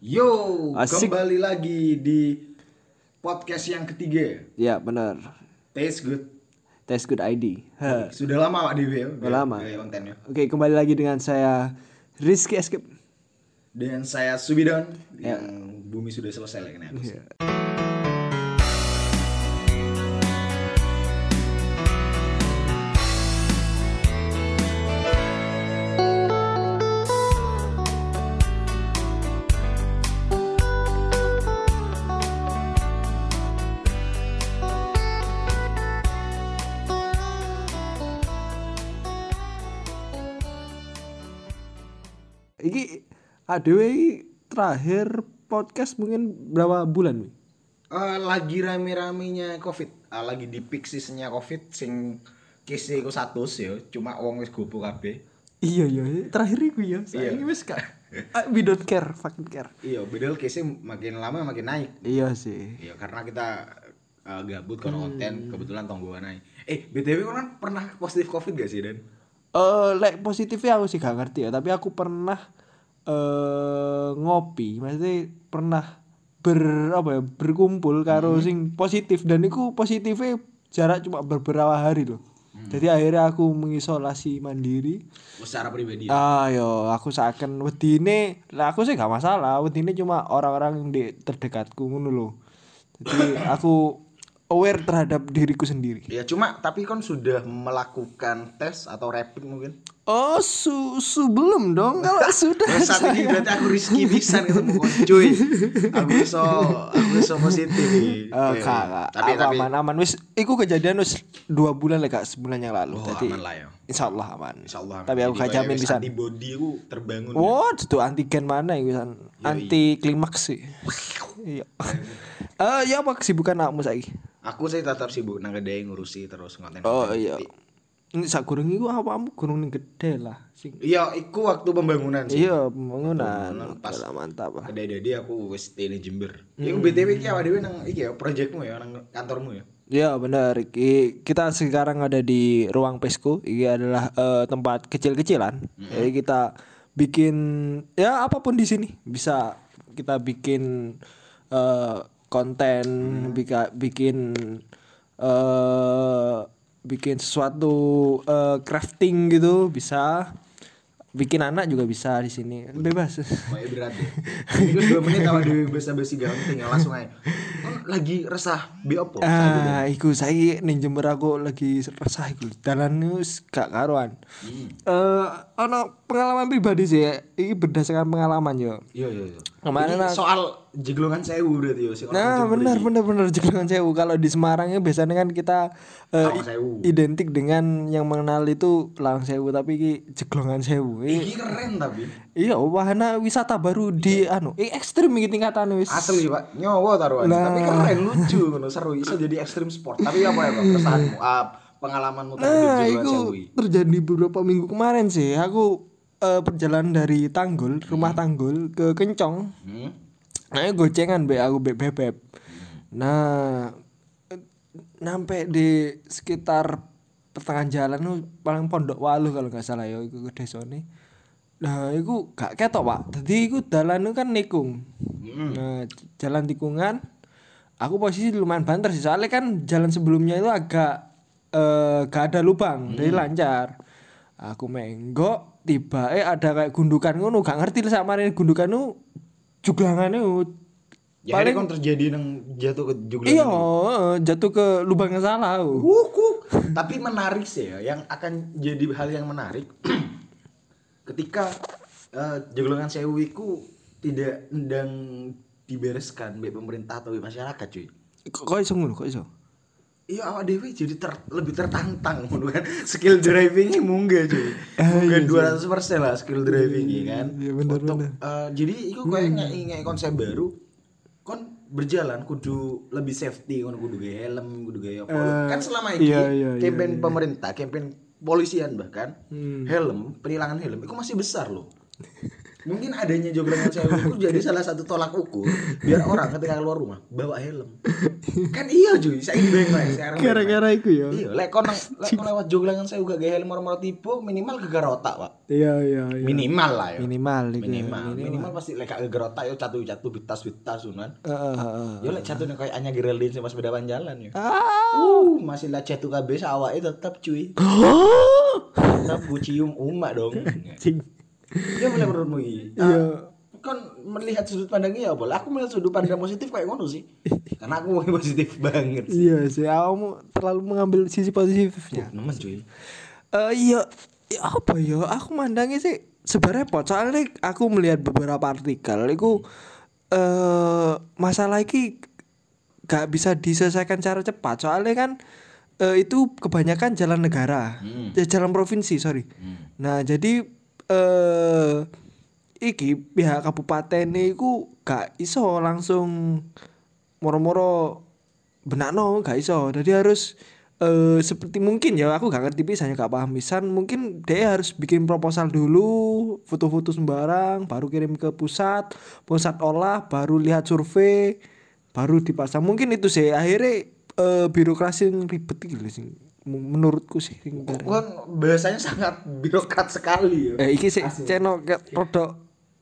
Yo, Asik. kembali lagi di podcast yang ketiga. Ya benar. Taste good. Test good ID. Ha. Sudah lama Pak Dewi ya? Udah lama. Kontennya. Oke kembali lagi dengan saya Rizky Escape. Dan saya Subidon Ya. yang bumi sudah selesai lagi nih. Iya. Iki ADW terakhir podcast mungkin berapa bulan nih? Eh, lagi rame-ramenya Covid. Ah, lagi di peak seasonnya Covid sing case iku 100 ya, cuma wong wis gopo kabeh. Iya iya terakhir iku ya. Saya Iya. wis kak. Ah, We don't care, fucking care. Iya, bedel case makin lama makin naik. Iya sih. Iya, karena kita eh, gabut Hmm. kono konten, kebetulan tonggoan naik. Eh, BTW kan pernah positif Covid gak sih, Dan? Eh, like positifnya aku sih gak ngerti ya, tapi aku pernah eh ngopi, maksudnya pernah ber apa ya berkumpul karo sing positif dan itu positifnya jarak cuma beberapa hari loh. Jadi akhirnya aku mengisolasi mandiri. Oh, secara pribadi ya? Ah yo, aku seakan wedine, lah aku sih gak masalah, wedine cuma orang-orang yang di terdekatku ngono loh. Jadi aku aware terhadap diriku sendiri. Ya cuma tapi kan sudah melakukan tes atau rapid mungkin. Oh, su, su belum dong kalau sudah. Nah, saat ini berarti aku risky bisa ketemu kon cuy. Aku iso aku iso positif. Eh, Oke. kak. Tapi Aku tapi aman aman wis iku kejadian wis dua bulan lah kak sebulan yang lalu Oh, jadi aman lah ya. insya Allah aman Insya Allah. tapi aku gak jamin bisa Antibody aku terbangun. oh itu antigen mana ya bisa anti klimaks sih iya eh ya apa kesibukan kamu saiki Aku sih tetap sibuk nang kedai ngurusi terus konten. oh iya ini sak gurung iku apa kamu gunung ning gede lah sing Iya, iku waktu pembangunan sih. iya pembangunan pas- lah, mantap lah Kedai dadi aku wis di Jember. Hmm. Iku BTW iki awake dhewe nang iki ya proyekmu ya nang kantormu ya. Ya benar, Iki- kita sekarang ada di ruang Pesco. Ini adalah eh, tempat kecil-kecilan. Jadi kita bikin ya apa pun di sini bisa kita bikin eh, konten, bika- bikin eh bikin sesuatu eh, crafting gitu bisa. Bikin anak juga bisa di sini, bebas. Pokoknya berat ya. Itu dua menit awak dhewe basa-basi gak penting ya langsung aja. Kon lagi resah bi opo? Ah, iku saya ning Jember aku lagi resah iku. Dalan wis gak karuan. Eh, ana pengalaman pribadi sih, ya. iki berdasarkan pengalaman yo. Iya iya iya. Kemarin Ini aku- soal jeglongan sewu berarti yo Nah, benar benar benar jeglongan sewu. Kalau di Semarang ya biasanya kan kita i- Sewu. identik dengan yang mengenal itu Lawang Sewu, tapi iki jeglongan sewu. Iki keren tapi. Iya, wahana wisata baru di anu, eh, ekstrim iki tingkatan wis. Asli Pak, nyowo taruhan. Nah. Tapi keren lucu ngono seru iso jadi ekstrim sport. Tapi apa ya Pak? Keresahanmu, ah, pengalamanmu terhadap Nah, jeglongan itu terjadi beberapa minggu kemarin sih. Aku eh, perjalanan dari Tanggul, rumah Tanggul ke Kencong. Hmm? Nah, gocengan be aku be bebek. Nah, eh, sampai di sekitar pertengahan jalan tuh paling Pondok Waluh kalau nggak salah ya iku ke desone. Nah, iku gak ketok, Pak. Jadi iku dalan itu kan nikung. Nah, jalan tikungan aku posisi lumayan banter sih soalnya kan jalan sebelumnya itu agak eh gak ada lubang jadi lancar aku menggok tiba eh ada kayak gundukan ngono gak ngerti lah sama ini gundukan nu juglangannya Ya paling kon terjadi nang jatuh ke jeglongan. iya eh, jatuh ke lubang yang salah Wuku. Tapi menarik sih ya, yang akan jadi hal yang menarik ketika eh, jeglongan sewu tidak ndang dibereskan baik pemerintah atau masyarakat cuy. kok iso ngono kok iso Iya awak dewe jadi ter- lebih tertantang ngono kan. Skill drivingnya munggah cuy. Ah, Munggah 200% lah skill drivingnya kan. Iya, bener, Untuk bener. eh, jadi itu kayak ngei ngei konsep baru kon berjalan kudu lebih safety kon kudu gaya helm kudu gaya apa Eh, kan selama ini iya, iya, iya, campaign pemerintah campaign polisian bahkan Hmm. helm penilangan helm itu masih besar loh Mungkin adanya joglengan sewu itu jadi salah satu tolak ukur biar orang ketika keluar rumah bawa helm. kan iya cuy, saya beng lah sekarang. Gara-gara iku ya. Iya, lek kon lek kon lewat joglengan sewu gak gawe helm moro-moro tiba minimal gegar otak, Pak. Iya iya iya. Minimal lah ya. Minimal iku. ya. Minimal, minimal pasti lek gak gegar otak yo catu-catu bitas-bitas unan. Heeh heeh. Yo lek catu nih kayak Anya Geraldine sama sepeda jalan ya. Ah. Uh, masih lah catu kabeh awake tetep cuy. Tetep bu cium umak dong. Ya boleh menurutmu iki. Iya. Kan melihat sudut pandangnya ya boleh. Aku melihat sudut pandang positif kayak ngono sih. Karena aku mau positif banget sih. Iya sih, kamu terlalu mengambil sisi positifnya. Nemen cuy. Eh iya, ya apa ya? Aku mandangnya sih sebenarnya pot. Soalnya aku melihat beberapa artikel itu eh masalah ini gak bisa diselesaikan cara cepat. Soalnya kan eh, itu kebanyakan jalan negara, Hmm. Ya, jalan provinsi sorry. Hmm. Nah jadi eh iki pihak kabupaten iku gak iso langsung moro-moro benakno gak iso. Jadi harus eh seperti mungkin ya aku gak ngerti pisan gak paham pisan. Mungkin dia harus bikin proposal dulu foto-foto sembarang baru kirim ke pusat. Pusat olah baru lihat survei baru dipasang. Mungkin itu sih. Akhirnya eh, birokrasi yang ribet gitu sih menurutku sih sing bareng. Kan bahasanya sangat birokrat sekali ya. Eh iki sih channel ke produk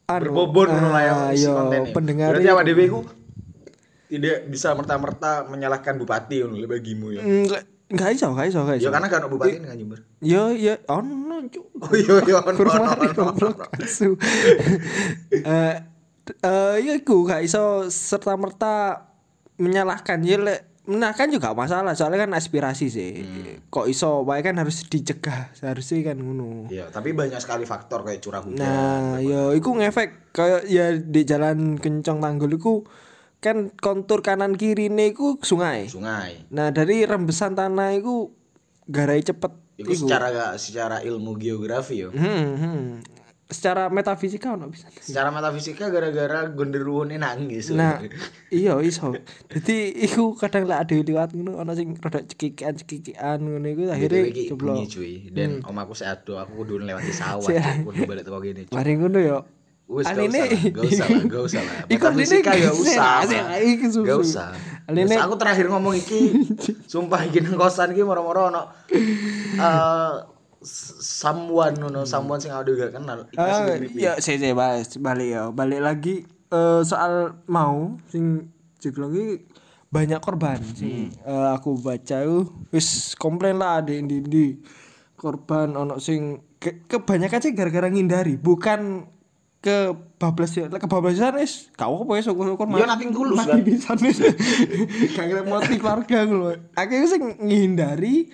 anu, Berbobot ngono lah ya ah, iya, pendengar Berarti awak dhewe iku tidak bisa merta-merta menyalahkan bupati ngono bagimu ya. enggak enggak iso enggak iso enggak iso Ya karena gak ada bupati kan Jember. yo yo ono Oh iya iya ono, ono, goblok asu. Eh eh ya iku gak iso serta merta menyalahkan ya lek menyalahkan juga gak masalah soalnya kan aspirasi sih Hmm. kok iso wae kan harus dicegah seharusnya kan ngono Iya, tapi banyak sekali faktor kayak curah hujan. Nah, yo iku ngefek kayak ya di jalan kencong tanggul iku kan kontur kanan kiri iku sungai. sungai. Nah, dari rembesan tanah iku garai cepet Itu secara secara ilmu geografi yo. Hmm, hmm. Secara metafisika ono bisa. Secara metafisika gara-gara gonderuwune nangis. Nah, iya iso. Jadi iku kadang lek ada liwat ngono ono sing rada cekikian-cekikian ngono iku akhirnya bunyi cuy. Dan omaku seado, aku kudu lewati sawah, Hmm. Kudu balik teko cuy. Mari ngono yo. Wis gak usah, lah, gak usah lah, gak usah lah. Iku ya usah. lah. iki susu. Gak usah. Aline- aku terakhir ngomong iki, sumpah iki nang kosan iki moro-moro ono eh someone ngono, someone sing aku gak kenal. Ah, sing creepy. ya saya saya bahas balik ya balik lagi eh, soal mau sing jeglong iki banyak korban sing eh, aku baca itu wis komplain lah ada di di korban ono sing ke- kebanyakan sih gara-gara ngindari bukan ke bablas ya ke bablasan wis kau apa ya syukur-syukur Ya, nothing tulus, mati kan? pisan wis gak kira mati keluarga ngono akhirnya sing ngindari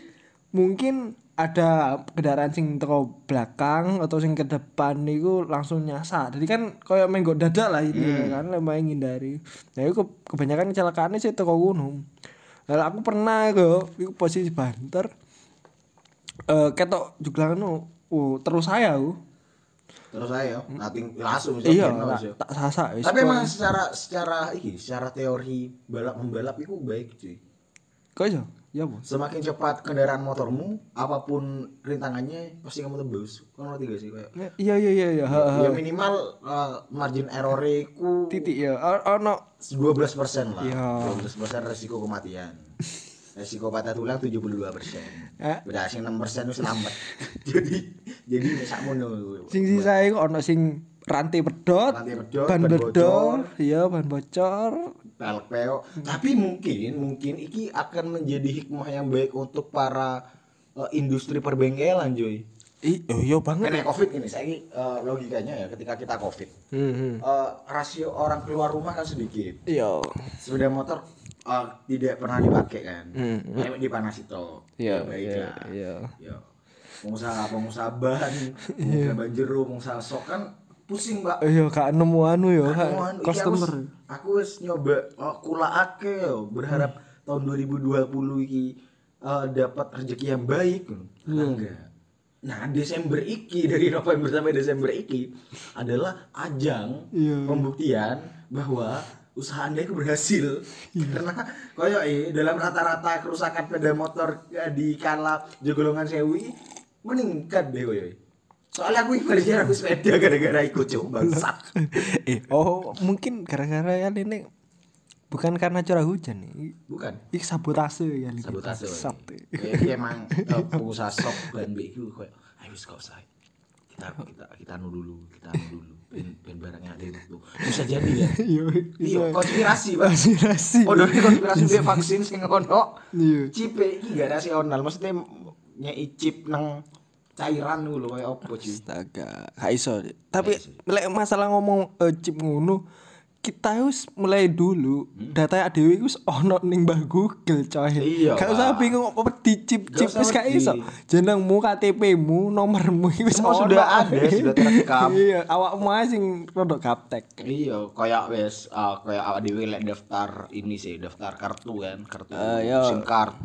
mungkin ada kendaraan sing teko belakang atau sing ke depan niku langsung nyasar. Jadi kan koyo menggo dadak lah itu kan lumayan ngindari. Nah itu ke- kebanyakan kecelakaannya sih teko gunung. Lah aku pernah kok iku posisi banter. Eh ketok juglangan oh, terus saya aku. Terus saya nothing langsung bisa Iya, tak, sasak wis. Tapi emang secara secara iki, secara teori balap membalap itu baik cuy. kok iso? Ya bos. Semakin cepat kendaraan motormu, apa pun rintangannya pasti kamu tembus. Kan ngerti gak sih kayak Iya iya iya iya. ha. ya minimal uh, margin error ku Titik ya. O- Ono 12% lah. Iya. 12% resiko kematian. Resiko patah tulang 72%. Eh. Udah sing 6% itu selamat. jadi jadi sakmono. sing sisa iku ono sing rantai pedot, Rantai pedot, ban ban bedol, iya ban bocor. Pelek peo. Tapi mungkin mungkin iki akan menjadi hikmah yang baik untuk para uh, industri perbengkelan, Joy. Ih, oh iya banget. Karena covid ini, saya uh, logikanya ya ketika kita covid, Hmm, hmm. uh, rasio orang keluar rumah kan sedikit. Iya. Sepeda motor uh, tidak pernah dipakai kan, Hmm. Kayak dipanasi toh. Iya, Ya, iya, iya. Ya. Pengusaha pengusaha bahan, pengusaha banjero, pengusaha sok kan pusing mbak. Iya, gak nemu anu ya, Kak. anu, iki customer. Aku, wis nyoba oh, kulaake yo berharap tahun 2020 iki eh, dapat rezeki yang baik. Nah, enggak. Nah, Desember iki dari November sampai Desember iki adalah ajang Iya. pembuktian bahwa usaha Anda itu berhasil. Karena koyo eh dalam rata-rata kerusakan sepeda motor eh, di kala jogolongan sewi meningkat deh koyo. Soalnya aku ibaratnya aku sepeda gara-gara ikut coba bangsat. eh, oh, mungkin gara-gara ya ini bukan karena curah hujan nih. Bukan. Iki sabotase ya ini. Sabotase. Kayak emang eh, pengusaha sok dan BQ kayak ayo gak usah. Kita kita kita anu dulu, kita anu dulu. Ben, ben barangnya ada itu. Bisa jadi ya. Iya, Iya, konspirasi, Pak. konspirasi. Oh, dari konspirasi dia vaksin sing ono. Iya. Cipe iki gak rasional. Maksudnya nyai chip nang cairan dulu kayak opo sih. Astaga, gak iso. Tapi lek masalah ngomong eh, chip ngono, kita harus mulai dulu data dhewe iku wis ono ning Mbah Google coy. Iya, Gak usah bingung apa di chip chip wis gak wedi. iso. Jenengmu, KTP-mu, nomormu iku wis Semua ono. sudah ada, sudah terekam. Iya, awakmu ae sing rodok gaptek. Iya, kayak wes ah, kayak awak dhewe lek daftar ini sih, daftar kartu kan, kartu Eh, iya. SIM card.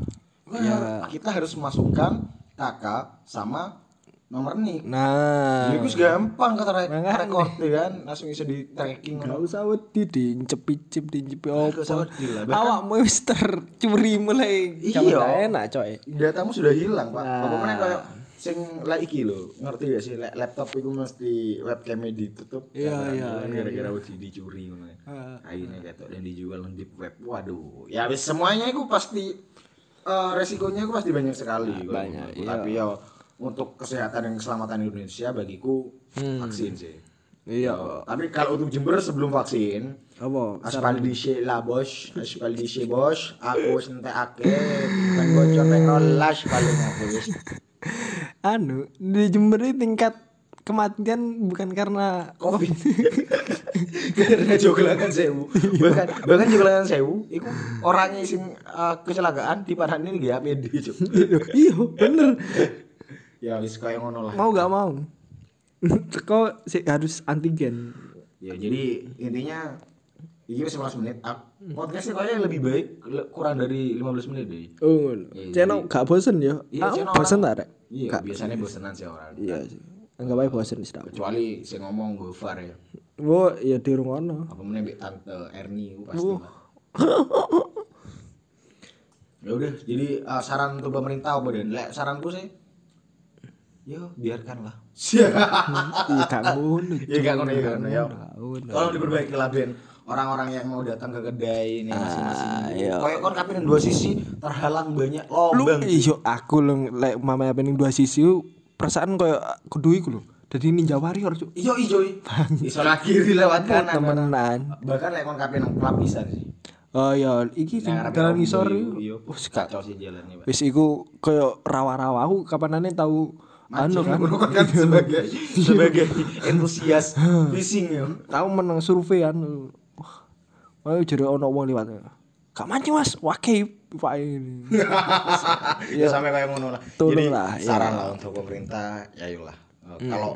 Iya. Kita harus masukkan kakak sama nomor nik. Nah, gus gampang kata re- Makanya. record ya kan, langsung bisa di tracking. Gak usah wedi diincepi chip diincepi Gak usah opo. Awakmu wis tercuri mulai Iya. enak coy. Datamu sudah hilang pak. Nah. Apa kayak sing lah iki lho, ngerti gak sih lek laptop itu mesti webcamnya ditutup. Iya, iya, iya, Gara-gara wedi dicuri ngono. Heeh. Akhirnya ketok dan dijual di web. Waduh, ya wis semuanya itu pasti eh, resikonya itu pasti banyak sekali. kalau banyak, iya. Tapi ya untuk kesehatan dan keselamatan Indonesia bagiku vaksin sih. Hmm. Iya. Ya, tapi kalau untuk Jember sebelum vaksin, Apa? Aspal dhisik lah bos, aspal dhisik bos, aku wis entekake kan bocor ning rolas paling aku wis. anu di Jember ini tingkat kematian bukan karena Covid. Karena joglangan sewu. Bahkan bahkan joglangan sewu iku orangnya sing eh, kecelakaan di parane nggih APD, Cuk. iya bener ya wis kaya ngono lah. mau gak mau kok sih harus antigen Ya jadi intinya ini 11 menit. Ah, Podcastnya kayaknya lebih baik kurang dari 15 menit deh. oh ngono Iya, channel gak bosen ya Iya, channel bosen tak Rek? Iya, Gak. biasanya bosenan sih orang. iya sih aja bosen sih tak Kecuali sing ngomong Gofar ya. wo ya di rungono apa meneh mbek tante Erni itu pasti lah. ya udah jadi uh, saran untuk pemerintah apa dan lek saranku sih yo biarkanlah. Iya. Gak ngono ya gak ngono ya gak ngono ya. tolong diperbaiki lah Ben. Orang-orang yang mau datang ke kedai ini masing-masing. iya. kayak kon kapten dua sisi terhalang banyak lobang iya aku lek mama apa dua sisi perasaan koyo kudu iku lho dadi ninja warrior cuk. Iyo ijo iso kiri lewat kanan temenan. bahkan lek kon kapten nang pelapisan sih. Oh iya iki sing Nah, dalan ngisor iku. iya. Wis gak wis iku koyo rawa-rawa. Aku kapanane tau anu kan? kan sebagai sebagai entusias fishing ya. tau menang survei anu. Wah Wah, jadi ono wong liwat. Gak mancing Mas, wakil Pak ini. ya sampai kayak ngono lah. Jadi lah, ya. saran lah untuk pemerintah, ya ayolah. Eh, Kalau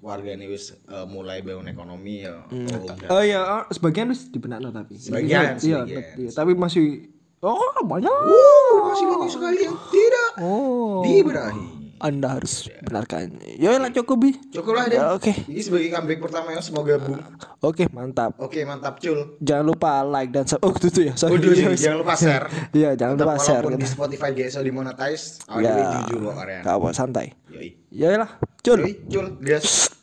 warga ini wis eh, mulai bangun ekonomi ya. tolong dah. Oh iya, oh, sebagian harus dibenakno tapi. Sebagian, Iya, sebagian. iya, tapi masih oh banyak. Uh, masih banyak sekali yang tidak Oh. diberahi. Anda harus benarkan. Ya lah cukup bi. Cukup lah Ya, deh. Oke. Ini sebagai comeback pertama ya, semoga boom. Oke, mantap. Oke, mantap cul. Jangan lupa like dan sub- oh itu tuh ya. Sorry. Udah sih, jangan lupa share. Iya, jangan Tetap lupa share. Walaupun di gitu. Spotify GSO dimonetize, awalnya Ya. jujur kok apa santai. Yoi. Ya lah, cul. Yoi, cul, gas.